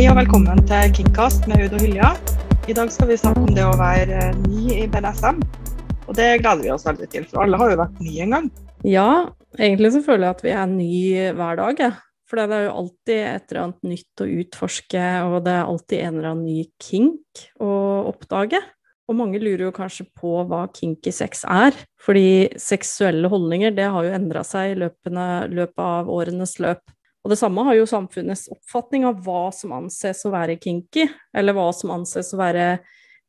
Hei og velkommen til Kingcast med Aud og Hylja. I dag skal vi snakke om det å være eh, ny i BDSM. Og det gleder vi oss veldig til, for alle har jo vært nye en gang. Ja, egentlig så føler jeg at vi er ny hver dag, jeg. For det er jo alltid et eller annet nytt å utforske, og det er alltid en eller annen ny kink å oppdage. Og mange lurer jo kanskje på hva kinky sex er, fordi seksuelle holdninger det har jo endra seg i løpet av årenes løp. Og det samme har jo samfunnets oppfatning av hva som anses å være kinky, eller hva som anses å være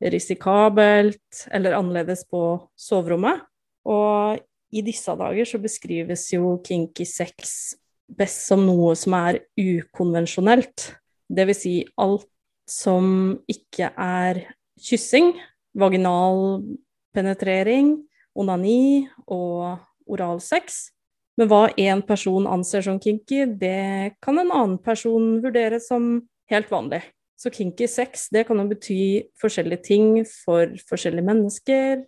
risikabelt eller annerledes på soverommet. Og i disse dager så beskrives jo kinky sex best som noe som er ukonvensjonelt. Det vil si alt som ikke er kyssing, vaginal penetrering, onani og oralsex. Men hva én person anser som kinky, det kan en annen person vurdere som helt vanlig. Så kinky sex det kan jo bety forskjellige ting for forskjellige mennesker,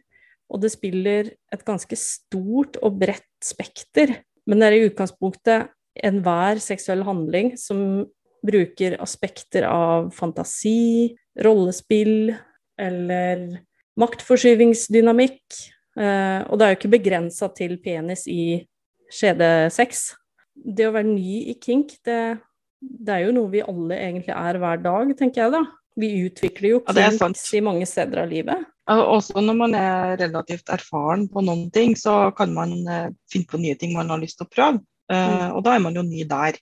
og det spiller et ganske stort og bredt spekter. Men det er i utgangspunktet enhver seksuell handling som bruker aspekter av fantasi, rollespill eller maktforskyvingsdynamikk. Eh, og det er jo ikke begrensa til penis i skjedesex. Det å være ny i kink, det, det, er jo noe vi alle egentlig er hver dag, tenker jeg da. Vi utvikler jo kinks ja, i mange steder av livet. Også når man er relativt erfaren på noen ting, så kan man eh, finne på nye ting man har lyst til å prøve. Uh, og da er man jo ny der.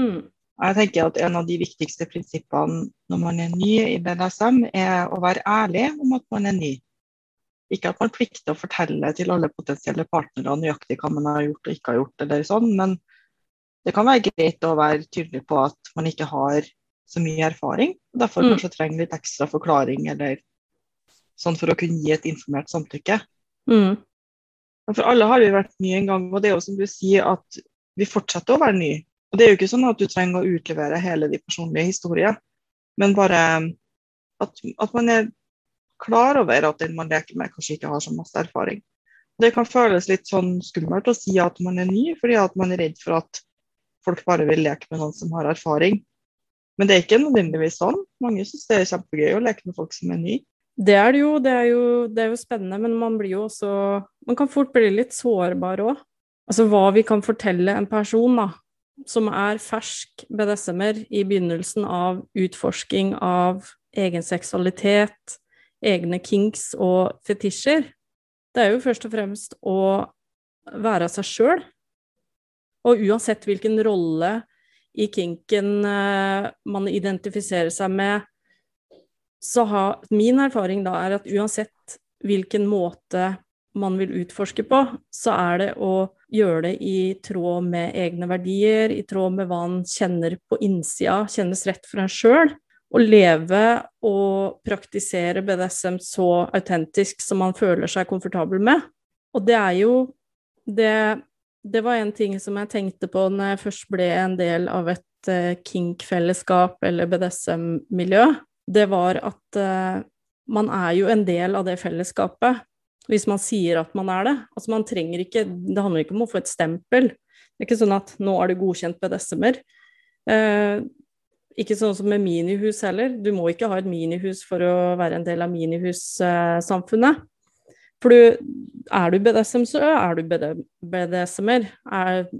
Mm. Jeg tenker at En av de viktigste prinsippene når man er ny i BDSM, er å være ærlig om at man er ny. Ikke at man plikter å fortelle til alle potensielle partnere nøyaktig hva man har gjort og ikke har gjort, eller sånn, men det kan være greit å være tydelig på at man ikke har så mye erfaring. og Derfor mm. kanskje trenger litt ekstra forklaring eller sånn for å kunne gi et informert samtykke. Mm. For alle har vi vært nye en gang, og det er jo som du sier at vi fortsetter å være nye. Og Det er jo ikke sånn at du trenger å utlevere hele de personlige historier, men bare at, at man er klar over at den man leker med, kanskje ikke har så masse erfaring. Det kan føles litt sånn skummelt å si at man er ny, fordi at man er redd for at folk bare vil leke med noen som har erfaring. Men det er ikke nødvendigvis sånn. Mange syns det er kjempegøy å leke med folk som er nye. Det er det jo. Det er jo, det er jo spennende, men man blir jo også Man kan fort bli litt sårbar òg. Altså hva vi kan fortelle en person da, som er fersk BDSM-er i begynnelsen av utforsking av egen seksualitet, egne kinks og fetisjer. Det er jo først og fremst å være seg sjøl. Og uansett hvilken rolle i kinken uh, man identifiserer seg med, så har min erfaring da er at uansett hvilken måte man vil utforske på, så er det å gjøre det i tråd med egne verdier, i tråd med hva en kjenner på innsida, kjennes rett for en sjøl. Å leve og praktisere BDSM så autentisk som man føler seg komfortabel med. Og det er jo det, det var en ting som jeg tenkte på når jeg først ble en del av et uh, kink-fellesskap eller BDSM-miljø. Det var at uh, man er jo en del av det fellesskapet hvis man sier at man er det. Altså man trenger ikke Det handler ikke om å få et stempel. Det er ikke sånn at nå er du godkjent BDSM-er. Eh, ikke sånn som med minihus heller. Du må ikke ha et minihus for å være en del av minihussamfunnet. For du, er du BDSM, så er du BDSM-er.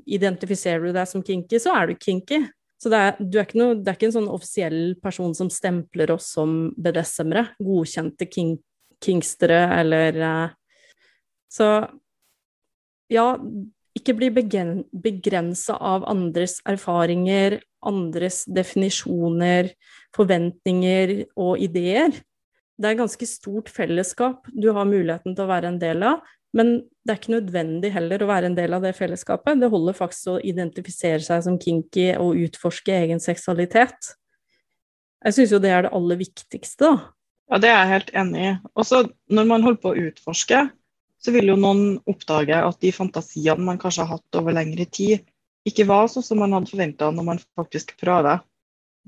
Identifiserer du deg som kinky, så er du kinky. Så det er, er noe, det er, ikke en sånn offisiell person som stempler oss som BDSM-ere. Godkjente king, kingstere eller uh, så ja, ikke bli begrensa av andres erfaringer, andres definisjoner, forventninger og ideer. Det er et ganske stort fellesskap du har muligheten til å være en del av, men det er ikke nødvendig heller å være en del av det fellesskapet. Det holder faktisk å identifisere seg som kinky og utforske egen seksualitet. Jeg syns jo det er det aller viktigste, da. Ja, det er jeg helt enig i. Også når man holder på å utforske, så vil jo noen oppdage at de fantasiene man kanskje har hatt over lengre tid, ikke var sånn som man hadde forventa når man faktisk prøver.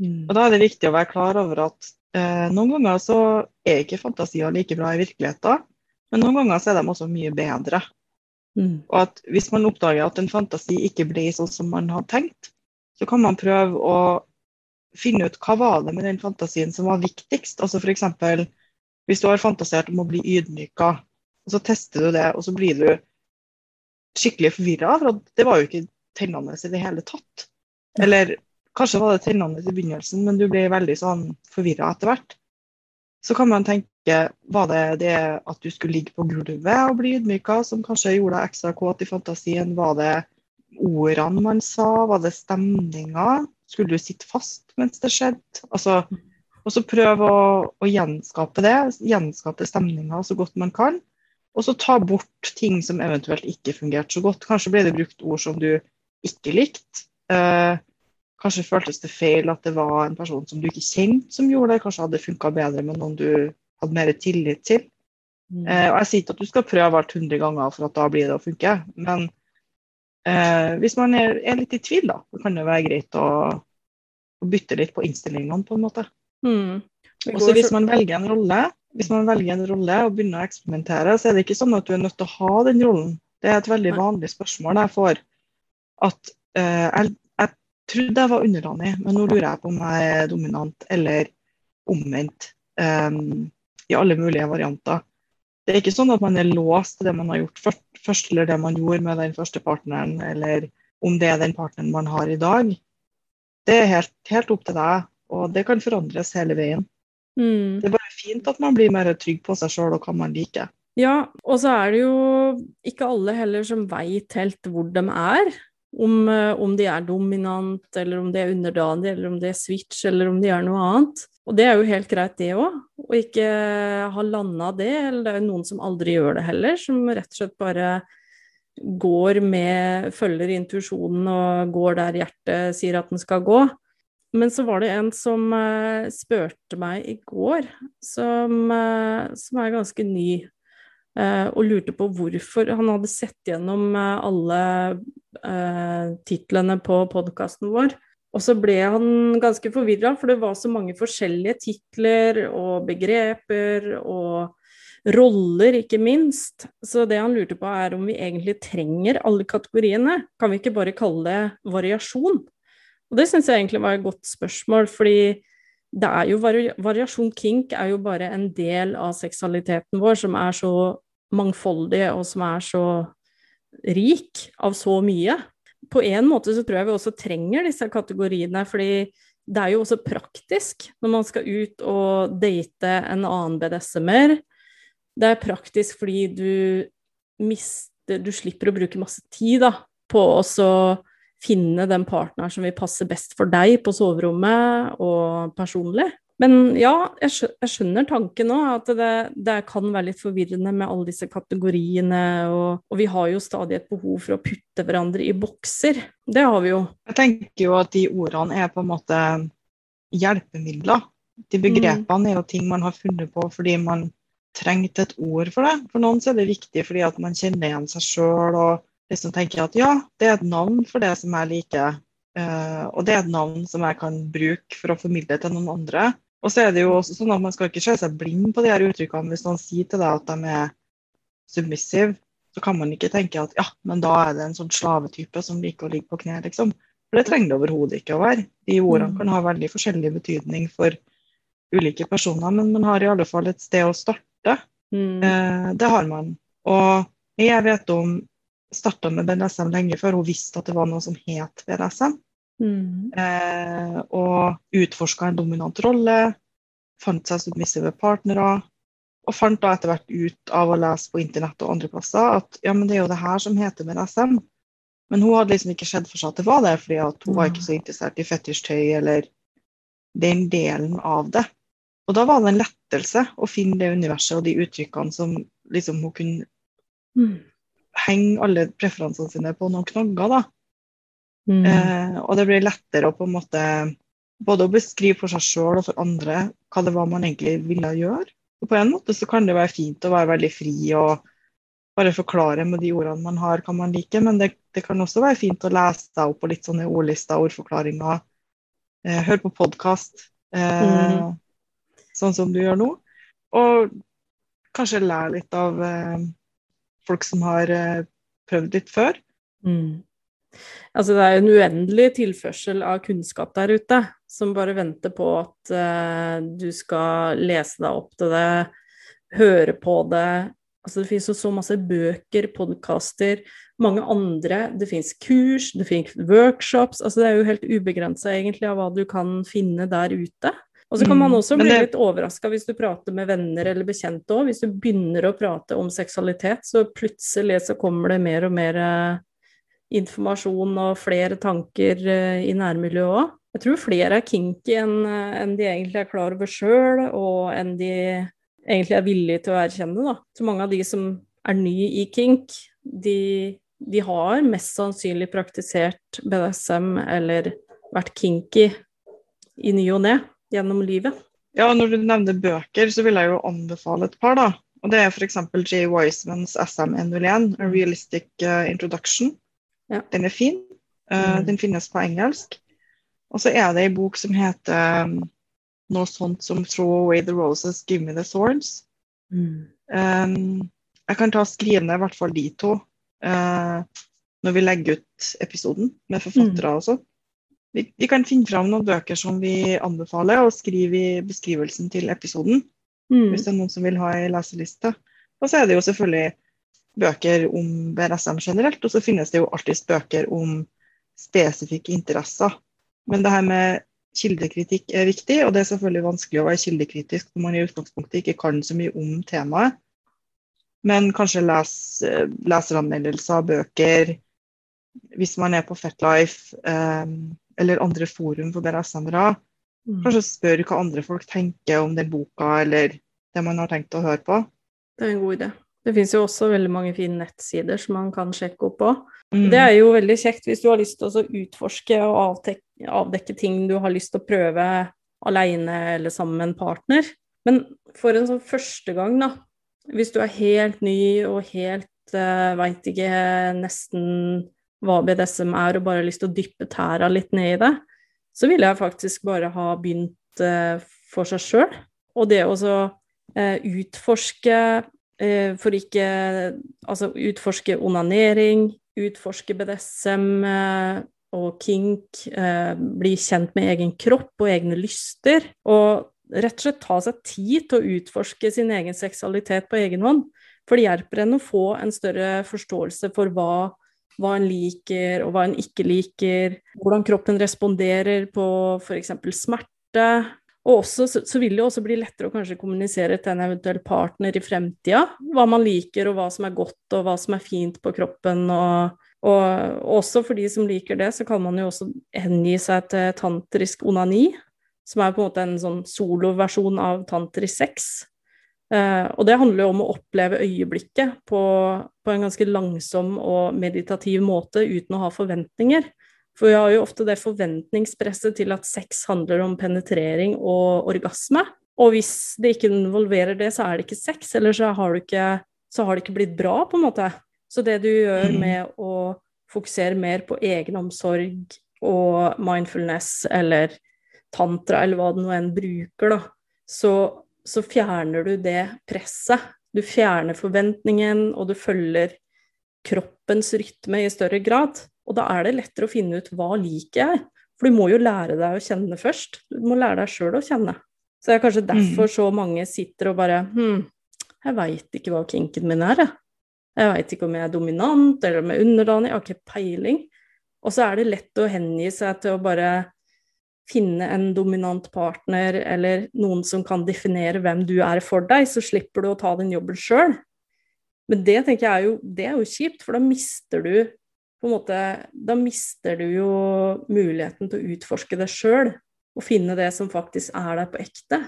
Mm. Og Da er det viktig å være klar over at eh, noen ganger så er ikke fantasier like bra i virkeligheten, men noen ganger så er de også mye bedre. Mm. Og at hvis man oppdager at en fantasi ikke blir sånn som man har tenkt, så kan man prøve å finne ut hva var det med den fantasien som var viktigst. Altså F.eks. hvis du har fantasert om å bli ydmyka, og så tester du det, og så blir du skikkelig forvirra, for det var jo ikke tennende i det hele tatt. Eller kanskje var det tennende i begynnelsen, men du ble veldig sånn forvirra etter hvert. Så kan man tenke var det det at du skulle ligge på gulvet og bli ydmyka som kanskje gjorde deg ekstra kåt i fantasien? Var det ordene man sa? Var det stemninga? Skulle du sitte fast mens det skjedde? Altså, og så prøve å, å, gjenskape det, gjenskape stemninga så godt man kan. Og så ta bort ting som eventuelt ikke fungerte så godt. Kanskje ble det brukt ord som du ikke likte. Eh, kanskje føltes det feil at det var en person som du ikke kjente som gjorde det. Kanskje hadde det funka bedre med noen du hadde mer tillit til. Mm. Eh, og Jeg sier ikke at du skal prøve alt 100 ganger for at da blir det å funke, men Eh, hvis man er, er, litt i tvil, da, så kan det være greit å, å bytte litt på innstillingene, på en måte. Mm. Også hvis man velger en rolle, hvis man velger en rolle og begynner å eksperimentere, så er det ikke sånn at du er nødt til å ha den rollen. Det er et veldig vanlig spørsmål jeg får. At eh, jeg, jeg, trodde jeg var underdanig, men nå lurer jeg på om jeg er dominant eller omvendt. Um, I alle mulige varianter. Det er ikke sånn at man er låst til det man har gjort først, først, eller det man gjorde med den første partneren, eller om det er den partneren man har i dag. Det er helt, helt opp til deg, og det kan forandres hele veien. Mm. Det fint at man blir mer trygg på seg sjøl og hva man liker. Ja, og så er det jo ikke alle heller som veit helt hvor de er. Om, eh, om, de er dominant, eller om de er underdanig, eller om de er switch, eller om de er noe annet. Og det er jo helt greit, det òg, å ikke ha landa det. Eller det er jo noen som aldri gjør det heller, som rett og slett bare går med Følger intuisjonen og går der hjertet sier at den skal gå. Men så var det en som uh, spurte meg i går, som, uh, som er ganske ny, uh, og lurte på hvorfor Han hadde sett gjennom alle titlene på podkasten vår og så ble han ganske forvirra, for det var så mange forskjellige titler og begreper og roller, ikke minst. Så det han lurte på, er om vi egentlig trenger alle kategoriene. Kan vi ikke bare kalle det variasjon? Og det syns jeg egentlig var et godt spørsmål, fordi det er jo vari variasjon kink er jo bare en del av seksualiteten vår som er så mangfoldig, og som er så rik av så mye på en måte så tror jeg vi også trenger disse kategoriene, fordi det er jo også praktisk når man skal ut og date en annen BDSM-er. Det er praktisk fordi du mister Du slipper å bruke masse tid da, på å finne den partneren som vil passe best for deg på soverommet og personlig. Men ja, jeg skjønner tanken nå, at det, det, kan være litt forvirrende med alle disse kategoriene. Og, og, vi har jo stadig et behov for å putte hverandre i bokser. Det har vi jo. Jeg tenker jo at de ordene er på en måte hjelpemidler. De begrepene er jo ting man har funnet på fordi man trengte et ord for det. For noen så er det viktig fordi at man kjenner igjen seg sjøl og liksom tenker at ja, det er et navn for det som jeg liker. Uh, og det er et navn som jeg kan bruke for å formidle til noen andre. Og så er det jo også sånn at Man skal ikke se seg blind på de her uttrykkene. Hvis noen sier til deg at de er submissive, så kan man ikke tenke at ja, men da er det en sånn slavetype som liker å ligge på kne, liksom. For det trenger det overhodet ikke å være. De ordene mm. kan ha veldig forskjellig betydning for ulike personer, men man har i alle fall et sted å starte. Mm. Uh, det har man. Og jeg vet om starta med BDSM lenge før hun visste at det var noe som het BDSM. Mm. Eh, og utforska en dominant rolle, fant seg submissive partnere. Og fant da etter hvert ut av å lese på internett og andre plasser at ja, men det er jo det her som heter BDSM. Men hun hadde liksom ikke sett for seg at det var det, fordi hun var ikke så interessert i fetisjtøy eller den delen av det. Og da var det en lettelse å finne det universet og de uttrykkene som liksom hun kunne mm. Henge alle preferansene sine på noen knagger. da. Mm. Eh, og det blir lettere å på en måte både å beskrive for seg sjøl og for andre hva det var man egentlig ville gjøre. Og på en måte så kan det være fint å være veldig fri og bare forklare med de ordene man har, hva man liker. Men det, det kan også være fint å lese seg opp på litt sånne ordlister, ordforklaringer. Eh, høre på podkast, eh, mm. sånn som du gjør nå. Og kanskje lære litt av eh, folk som har eh, prøvd litt før. Mm. Altså det er en uendelig tilførsel av kunnskap der ute. som bare venter på at uh, du skal lese deg opp til det, høre på det. Altså, det finnes jo så masse bøker, podkaster, mange andre. Det finnes kurs, det finnes workshops. Altså, det er jo helt ubegrensa egentlig av hva du kan finne der ute. Og så kan man mm. også bli litt overraska hvis du prater med venner eller bekjente òg. Hvis du begynner å prate om seksualitet, så plutselig så kommer det mer og mer eh, informasjon og flere tanker eh, i nærmiljøet òg. Jeg tror flere er kinky enn eh, de egentlig er klar over sjøl, og enn de egentlig er villige til å erkjenne. Da. Så mange av de som er nye i kink, de, de har mest sannsynlig praktisert BDSM eller vært kinky i ny og ne gjennom livet. Ja, når du nevner bøker, så vil jeg jo anbefale et par, da. Og det er f.eks. Jay Wisemans SM101, A Realistic uh, Introduction. Ja. Den er fin. Uh, mm. Den finnes på engelsk. Og så er det ei bok som heter um, noe sånt som 'Throw Away the Roses, Give Me the Thorns'. Mm. Um, jeg kan ta skrivende i hvert fall de to uh, når vi legger ut episoden med forfattere mm. og sånn vi, vi, kan finne fram noen bøker som vi anbefaler, og skrive i beskrivelsen til episoden. Mm. Hvis det er noen som vil ha ei leseliste. Og så er det jo selvfølgelig bøker om BRSM generelt, og så finnes det jo alltid bøker om spesifikke interesser. Men det her med kildekritikk er viktig, og det er selvfølgelig vanskelig å være kildekritisk når man i utgangspunktet ikke kan så mye om temaet. Men kanskje les, leseranmeldelser bøker hvis man er på Fetlife. Um, eller andre forum for BDSM-ere. Mm. Kanskje spør hva andre folk tenker om den boka, eller det man har tenkt å høre på. Det er en god idé. Det finnes jo også veldig mange fine nettsider som man kan sjekke opp på. Mm. Det er jo veldig kjekt hvis du har lyst til å utforske og avdekke, avdekke ting du har lyst til å prøve alene eller sammen med en partner. Men for en sånn første gang, da, hvis du er helt ny og helt uh, veit ikke nesten hva BDSM er, og bare har lyst til å dyppe tæra litt ned i det, så ville jeg faktisk bare ha begynt eh, for seg sjøl. Og det å eh, utforske eh, for ikke Altså utforske onanering, utforske BDSM eh, og kink, eh, bli kjent med egen kropp og egne lyster. Og rett og slett ta seg tid til å utforske sin egen seksualitet på egen hånd. For det hjelper en å få en større forståelse for hva hva en liker og hva en ikke liker, hvordan kroppen responderer på f.eks. smerte. Og også, så, vil det også bli lettere å kanskje kommunisere til en eventuell partner i fremtida, hva man liker og hva som er godt og hva som er fint på kroppen. Og, og også for de som liker det, så kan man jo også hengi seg til tantrisk onani, som er på en måte en sånn soloversjon av tantrisk sex. Uh, og det handler jo om å oppleve øyeblikket på, på, en ganske langsom og meditativ måte uten å ha forventninger. For vi har jo ofte det forventningspresset til at sex handler om penetrering og orgasme. Og hvis det ikke involverer det, så er det ikke sex, eller så har, ikke, så har det ikke blitt bra, på en måte. Så det du gjør mm. med å fokusere mer på egenomsorg og mindfulness eller tantra, eller hva det nå enn bruker, da, så så fjerner du det presset. Du fjerner forventningen, og du følger kroppens rytme i større grad. Og da er det lettere å finne ut hva liker jeg. For du må jo lære deg å kjenne først. Du må lære deg sjøl å kjenne. Så det er kanskje derfor mm. så mange sitter og bare Hm, jeg veit ikke hva kinken min er, jeg. Jeg veit ikke om jeg er dominant eller om jeg er underdanig, jeg har ikke peiling. Og så er det lett å hengi seg til å bare finne en dominant partner eller noen som kan definere hvem du er for deg, så slipper du å ta den jobben sjøl. Men det tenker jeg er jo, det er jo kjipt, for da mister du på en måte, Da mister du jo muligheten til å utforske det sjøl, og finne det som faktisk er der på ekte.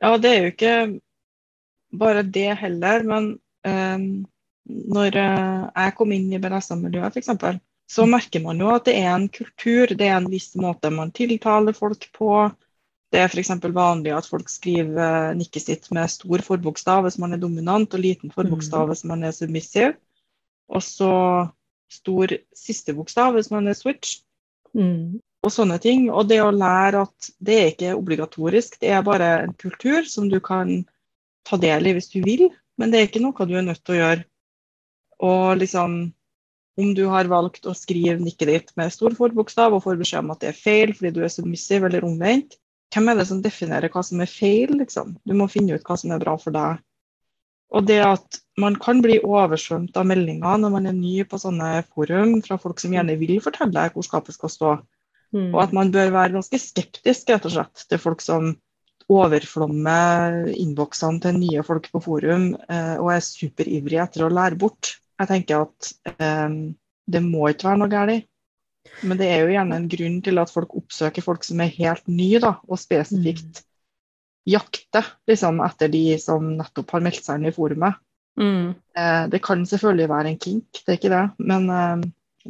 Ja, det er jo ikke bare det heller, men um, når uh, jeg kom inn i BNSM-miljøet, f.eks., så merker man jo at det er en kultur, det er en viss måte man tiltaler folk på. Det er f.eks. vanlig at folk skriver nikket sitt med stor forbokstav hvis man er dominant, og liten forbokstav mm. hvis man er submissiv. Og så stor siste bokstav hvis man er switch. Mm. Og sånne ting. Og det å lære at det er ikke obligatorisk, det er bare en kultur som du kan ta del i hvis du vil, men det er ikke noe du er nødt til å gjøre. Og liksom om du har valgt å skrive nikket ditt med stor forbokstav og får beskjed om at det er feil fordi du er submissiv eller omvendt, hvem er det som definerer hva som er feil, liksom? Du må finne ut hva som er bra for deg. Og det at man kan bli oversvømt av meldinger når man er ny på sånne forum fra folk som gjerne vil fortelle deg hvor skapet skal stå. Mm. Og at man bør være ganske skeptisk rett og slett, til folk som overflommer innboksene til nye folk på forum eh, og er superivrige etter å lære bort. Jeg tenker at um, det må ikke være noe galt. Men det er jo gjerne en grunn til at folk oppsøker folk som er helt nye, da, og spesifikt mm. jakter liksom, etter de som nettopp har meldt seg inn i forumet. Mm. Eh, det kan selvfølgelig være en kink, det er ikke det. Men eh,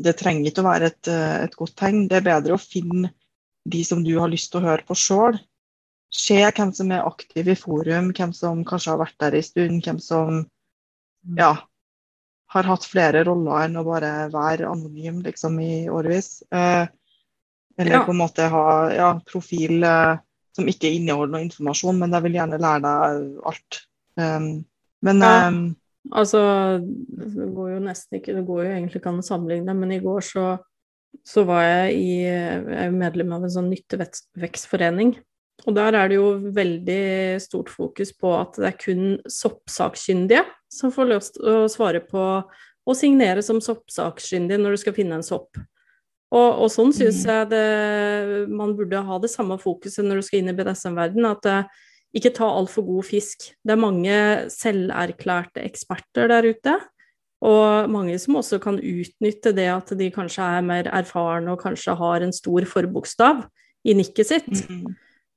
det trenger ikke å være et, eh, et, godt tegn. Det er bedre å finne de som du har lyst til å høre på sjøl. Se hvem som er aktiv i forum, hvem som kanskje har vært der en stund, hvem som ja, har hatt flere roller enn å bare være anonym liksom, i årevis. Eh, eller ja. på en måte ha ja, profil eh, som ikke inneholder noe informasjon, men jeg vil gjerne lære deg alt. Um, men ja. um, Altså, det går jo nesten ikke Det går jo egentlig ikke an å sammenligne, men i går så, så var jeg i Jeg medlem av en sånn nyttevekstforening. Og der er det jo veldig stort fokus på at det er kun soppsakkyndige som får lov til å svare på og signere som soppsakkyndig når du skal finne en sopp. Og, og sånn syns mm. jeg det, man burde ha det samme fokuset når du skal inn i BDSM-verden, At uh, ikke ta altfor god fisk. Det er mange selverklærte eksperter der ute. Og mange som også kan utnytte det at de kanskje er mer erfarne og kanskje har en stor forbokstav i nikket sitt. Mm.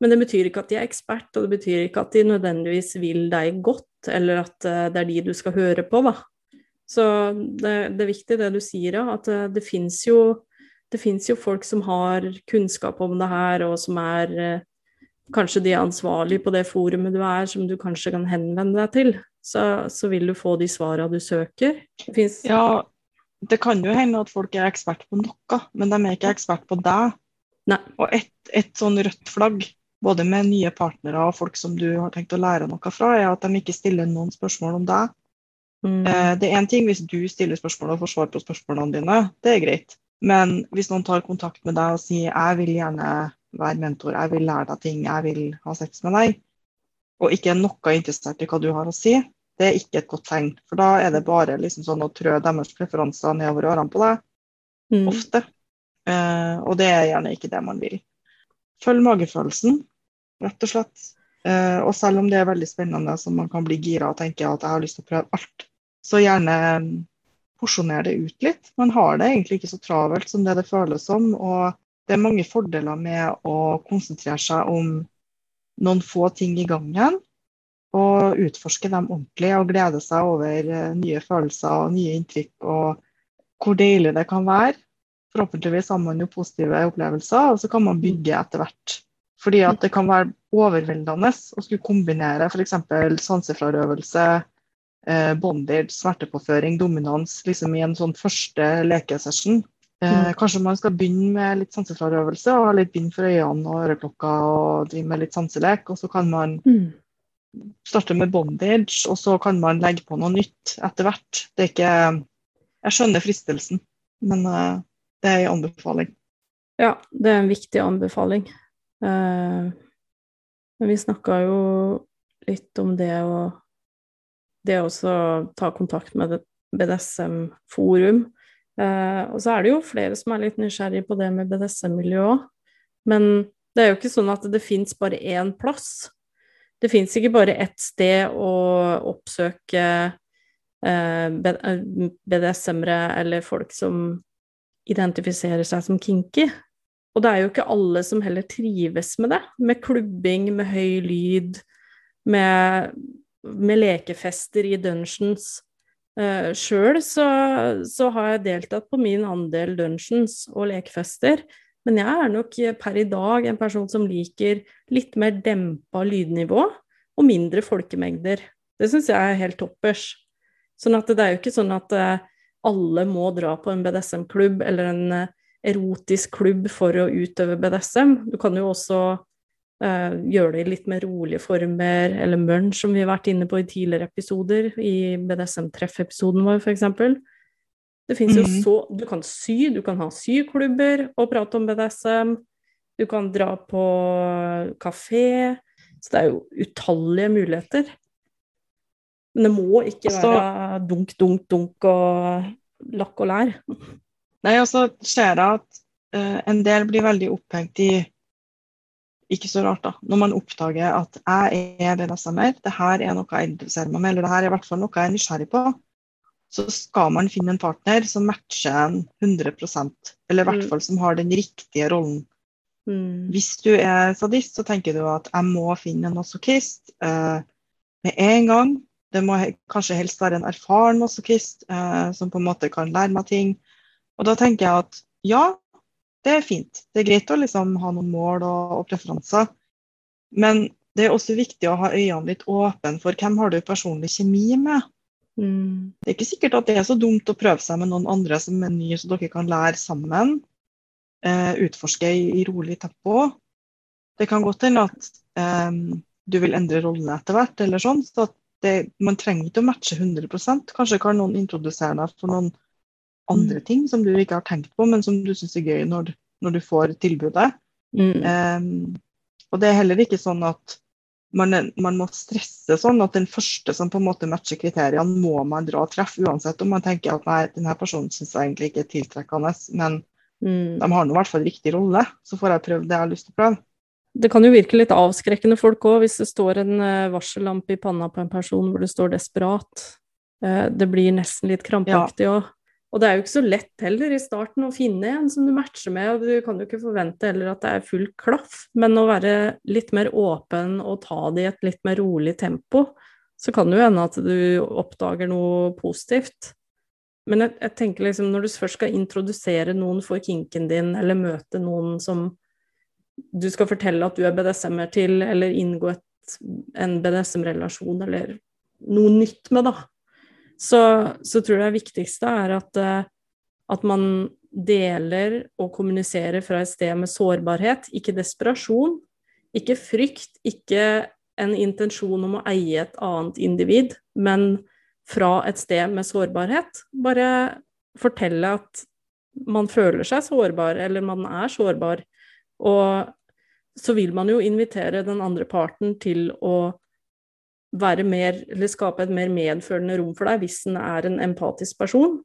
Men det betyr ikke at de er ekspert, og det betyr ikke at de nødvendigvis vil deg godt, eller at eh, det er de du skal høre på, da. Så det, det er viktig det du sier, ja, at eh, det fins jo, jo, folk som har kunnskap om det her, og som er eh, kanskje de ansvarlige på det forumet du er, som du kanskje kan henvende deg til. Så, så vil du få de svarene du søker. Det ja, det kan jo hende at folk er ekspert på noe, men de er ikke ekspert på deg. Nei. Og et, et sånn rødt flagg både med nye partnere og folk som du har tenkt å lære noe fra, er at de ikke stiller noen spørsmål om deg. Mm. Eh, det er én ting hvis du stiller spørsmål og får svar på spørsmålene dine, det er greit. Men hvis noen tar kontakt med deg og sier jeg vil gjerne være mentor, jeg vil lære deg ting, jeg vil ha sex med deg, og ikke er noe interessert i hva du har å si, det er ikke et godt tegn. For da er det bare liksom sånn å trø deres preferanser nedover ørene på deg. Mm. Ofte. Eh, og det er gjerne ikke det man vil. Følg magefølelsen rett og slett. Eh, og selv om det er veldig spennende, så man kan bli gira og tenke at jeg har lyst til å prøve alt, så gjerne mm, porsjoner det ut litt. Man har det egentlig ikke så travelt som det det føles som. Og det er mange fordeler med å konsentrere seg om noen få ting i gangen. Og utforske dem ordentlig og glede seg over eh, nye følelser og nye inntrykk. Og hvor deilig det kan være. Forhåpentligvis har man jo positive opplevelser, og så kan man bygge etter hvert fordi at det kan være overveldende å skulle kombinere f.eks. sansefrarøvelse, eh, bondage, smertepåføring, dominans liksom i en sånn første lekesession. Eh, mm. Kanskje man skal begynne med litt sansefrarøvelse og ha litt bind for øynene og øreklokka og drive med litt sanselek. Og så kan man mm. starte med bondage, og så kan man legge på noe nytt etter hvert. Det er ikke Jeg skjønner fristelsen, men eh, det er en anbefaling. Ja, det er en viktig anbefaling. Eh, men vi snakka jo litt om det å det å ta kontakt med BDSM-forum. Eh, og så er det jo flere som er litt nysgjerrige på det med BDSM-miljø òg. Men det er jo ikke sånn at det fins bare én plass. Det fins ikke bare ett sted å oppsøke eh, BDSM-ere eller folk som identifiserer seg som kinky. Og det er jo ikke alle som heller trives med det, med klubbing, med høy lyd, med, med lekefester i dungeons. Uh, Sjøl så, så, har jeg deltatt på min andel dungeons og lekefester, men jeg er nok per i dag en person som liker litt mer dempa lydnivå og mindre folkemengder. Det syns jeg er helt toppers. Sånn at det er jo ikke sånn at uh, alle må dra på en BDSM-klubb eller en uh, erotisk klubb for å utøve BDSM. Du kan jo også eh, gjøre det i litt mer rolige former, eller munch, som vi har vært inne på i tidligere episoder, i BDSM-treff-episoden vår f.eks. Det fins jo mm. så Du kan sy, du kan ha syklubber og prate om BDSM. Du kan dra på kafé. Så det er jo utallige muligheter. Men det må ikke være dunk, dunk, dunk og lakk og lær. Nei, og så ser jeg at uh, en del blir veldig opphengt i ikke så rart, da. Når man oppdager at jeg er BDSM-er, det her er noe jeg interesserer meg med, eller det her er i hvert fall noe jeg er nysgjerrig på, så skal man finne en partner som matcher en 100% eller i hvert mm. fall som har den riktige rollen. Mm. Hvis du er sadist, så tenker du at jeg må finne en masochist uh, med en gang. Det må kanskje helst være en erfaren masochist uh, som på en måte kan lære meg ting. Og da tenker jeg at ja, det er fint. Det er greit å liksom ha noen mål og, og preferanser. Men det er også viktig å ha øynene litt åpne for hvem har du personlig kjemi med. Mm. Det er ikke sikkert at det er så dumt å prøve seg med noen andre som er nye, så dere kan lære sammen. Eh, utforske i, i, rolig tempo. Det kan godt hende at eh, du vil endre rollene etter hvert, eller sånn. Så det, man trenger ikke å matche 100 Kanskje kan noen introdusere deg for noen andre mm. ting som du ikke har tenkt på, men som du syns er gøy når, når, du får tilbudet. Mm. Um, og det er heller ikke sånn at man, man, må stresse sånn at den første som på en måte matcher kriteriene, må man dra og treffe, uansett om man tenker at nei, denne personen syns jeg egentlig ikke er tiltrekkende, men mm. de har nå i hvert fall riktig rolle, så får jeg prøve det jeg har lyst til å prøve. Det kan jo virke litt avskrekkende folk òg, hvis det står en eh, varsellampe i panna på en person hvor det står 'desperat'. Eh, det blir nesten litt krampaktig òg. Ja. Og det er jo ikke så lett heller i starten å finne en som du matcher med, og du kan jo ikke forvente heller at det er full klaff, men å være litt mer åpen og ta det i et litt mer rolig tempo, så kan det jo hende at du oppdager noe positivt. Men jeg, jeg, tenker liksom når du først skal introdusere noen for kinken din, eller møte noen som du skal fortelle at du er BDSM-er til, eller inngå et, en BDSM-relasjon, eller noe nytt med, da, så, så, tror jeg det viktigste er at, eh, at man deler og kommuniserer fra et sted med sårbarhet, ikke desperasjon, ikke frykt, ikke en intensjon om å eie et annet individ, men fra et sted med sårbarhet. Bare fortelle at man føler seg sårbar, eller man er sårbar. Og så vil man jo invitere den andre parten til å være mer, eller skape et mer medfølende rom for deg hvis den er en empatisk person.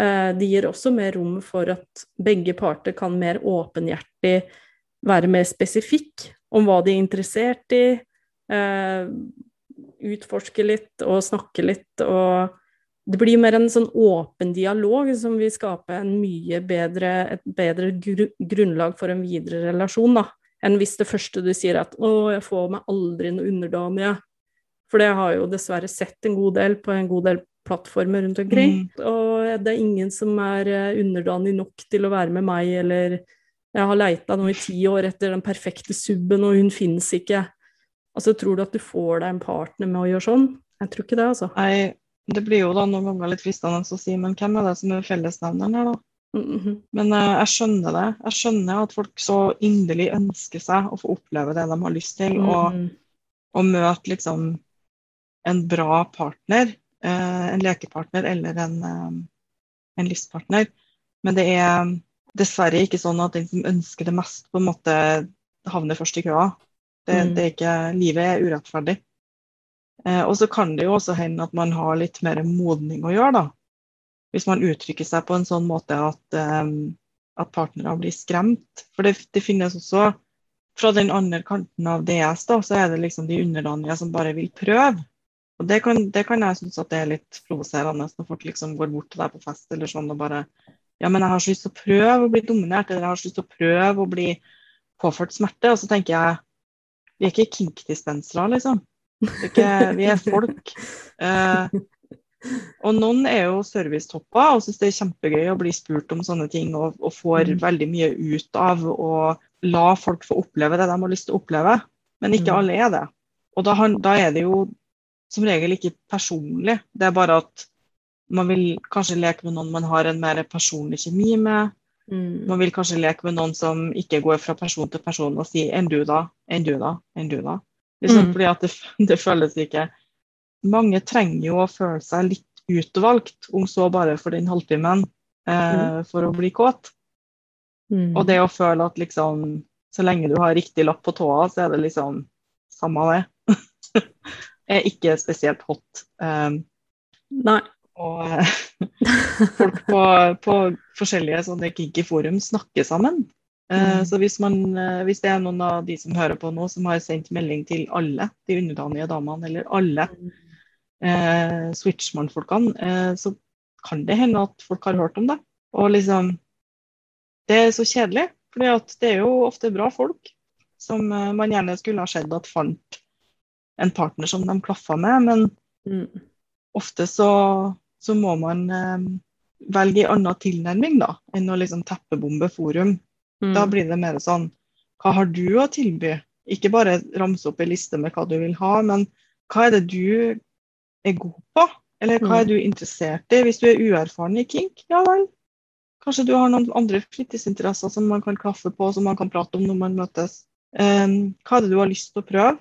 Eh, det gir også mer rom for at begge parter kan mer åpenhjertig være mer spesifikk om hva de er interessert i, eh, utforske litt og snakke litt og det blir mer en sånn åpen dialog som vil skape en mye bedre, et bedre gru grunnlag for en videre relasjon, da, enn hvis det første du sier er at 'å, jeg får meg aldri noe underdame', for det har jo dessverre sett en god del på en god del plattformer rundt omkring. Mm. Og det er ingen som er eh, underdanig nok til å være med meg, eller jeg har leita nå i ti år etter den perfekte subben, og hun finnes ikke. Altså, tror du at du får deg en partner med å gjøre sånn? Jeg tror ikke det, altså. Nei, det blir jo da noen ganger litt fristende å si, men hvem er det som er fellesnevneren her, da? Mm -hmm. Men uh, jeg skjønner det. Jeg skjønner at folk så inderlig ønsker seg å få oppleve det de har lyst til, mm -hmm. og, og møte liksom en bra partner, eh, en lekepartner eller en, eh, en, livspartner. Men det er dessverre ikke sånn at den som ønsker det mest, på en måte havner først i køa. Det, mm. det er ikke, livet er urettferdig. Eh, og så kan det jo også hende at man har litt mer modning å gjøre, da. Hvis man uttrykker seg på en sånn måte at, um, at partnere blir skremt. For det, det, finnes også fra den andre kanten av DS, da, så er det liksom de underdanige som bare vil prøve. Og det kan, det kan jeg synes at det er litt provoserende når folk liksom går bort til deg på fest eller sånn og bare Ja, men jeg har så lyst til å prøve å bli dominert, eller jeg har så lyst til å prøve å bli påført smerte. Og så tenker jeg vi er ikke kinkdispensere, liksom. liksom. Ikke, vi er folk. Eh, og noen er jo servicetopper og syns det er kjempegøy å bli spurt om sånne ting og, og får mm. veldig mye ut av å la folk få oppleve det de har lyst til å oppleve. Men ikke mm. alle er det. Og da, da er det jo som regel ikke personlig. Det er bare at man vil kanskje leke med noen man har en mer personlig kjemi med. Mm. Man vil kanskje leke med noen som ikke går fra person til person og sier 'enn du, da', 'enn du, da', 'enn du, da'. Liksom, mm. Fordi at det, det, føles ikke Mange trenger jo å føle seg litt utvalgt, om så bare for den halvtimen, eh, mm. for å bli kåt. Mm. Og det å føle at liksom så lenge du har riktig lapp på tåa, så er det liksom samme det. er ikke spesielt hot. Um, Nei. Og uh, folk på, på, forskjellige sånne kinky forum snakker sammen. Uh, mm. Så hvis, man, uh, hvis, det er noen av de som hører på nå, som har sendt melding til alle de underdanige damene, eller alle uh, switchman-folkene, så kan det hende at folk har hørt om det. Og liksom Det er så kjedelig. for det er jo ofte bra folk som man gjerne skulle ha sett at fant en partner som de klaffa med, men mm. ofte så, så, må man eh, velge en annen tilnærming da, enn å liksom teppebombe forum. Mm. Da blir det mer sånn Hva har du å tilby? Ikke bare ramse opp ei liste med hva du vil ha, men hva er det du er god på? Eller hva er mm. du interessert i? Hvis du er uerfaren i kink, ja vel, Kanskje du har noen andre fritidsinteresser som man kan klaffe på, som man kan prate om når man møtes. Um, hva er det du har lyst til å prøve?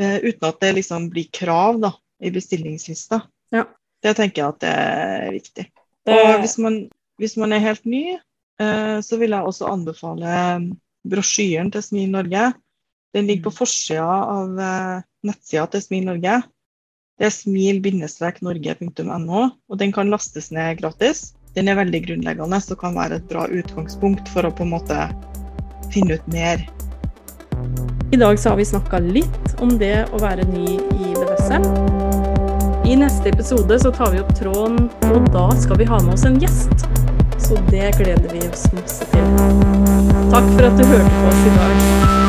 Uh, uten at det liksom blir krav da, i bestillingslista. Ja. Det tenker jeg at det er viktig. Det... Og hvis man, hvis man, er helt ny, uh, så vil jeg også anbefale brosjyren til Smil Norge. Den ligger på mm. forsida av nettsida til Smil Norge. Det er smil-norge.no, og den kan lastes ned gratis den er veldig grunnleggende og kan være et bra utgangspunkt for å på en måte finne ut mer. I dag så har vi snakka litt om det å være ny i BDSM. I neste episode så tar vi opp tråden, og da skal vi ha med oss en gjest. Så det gleder vi oss masse til. Takk for at du hørte på oss i dag.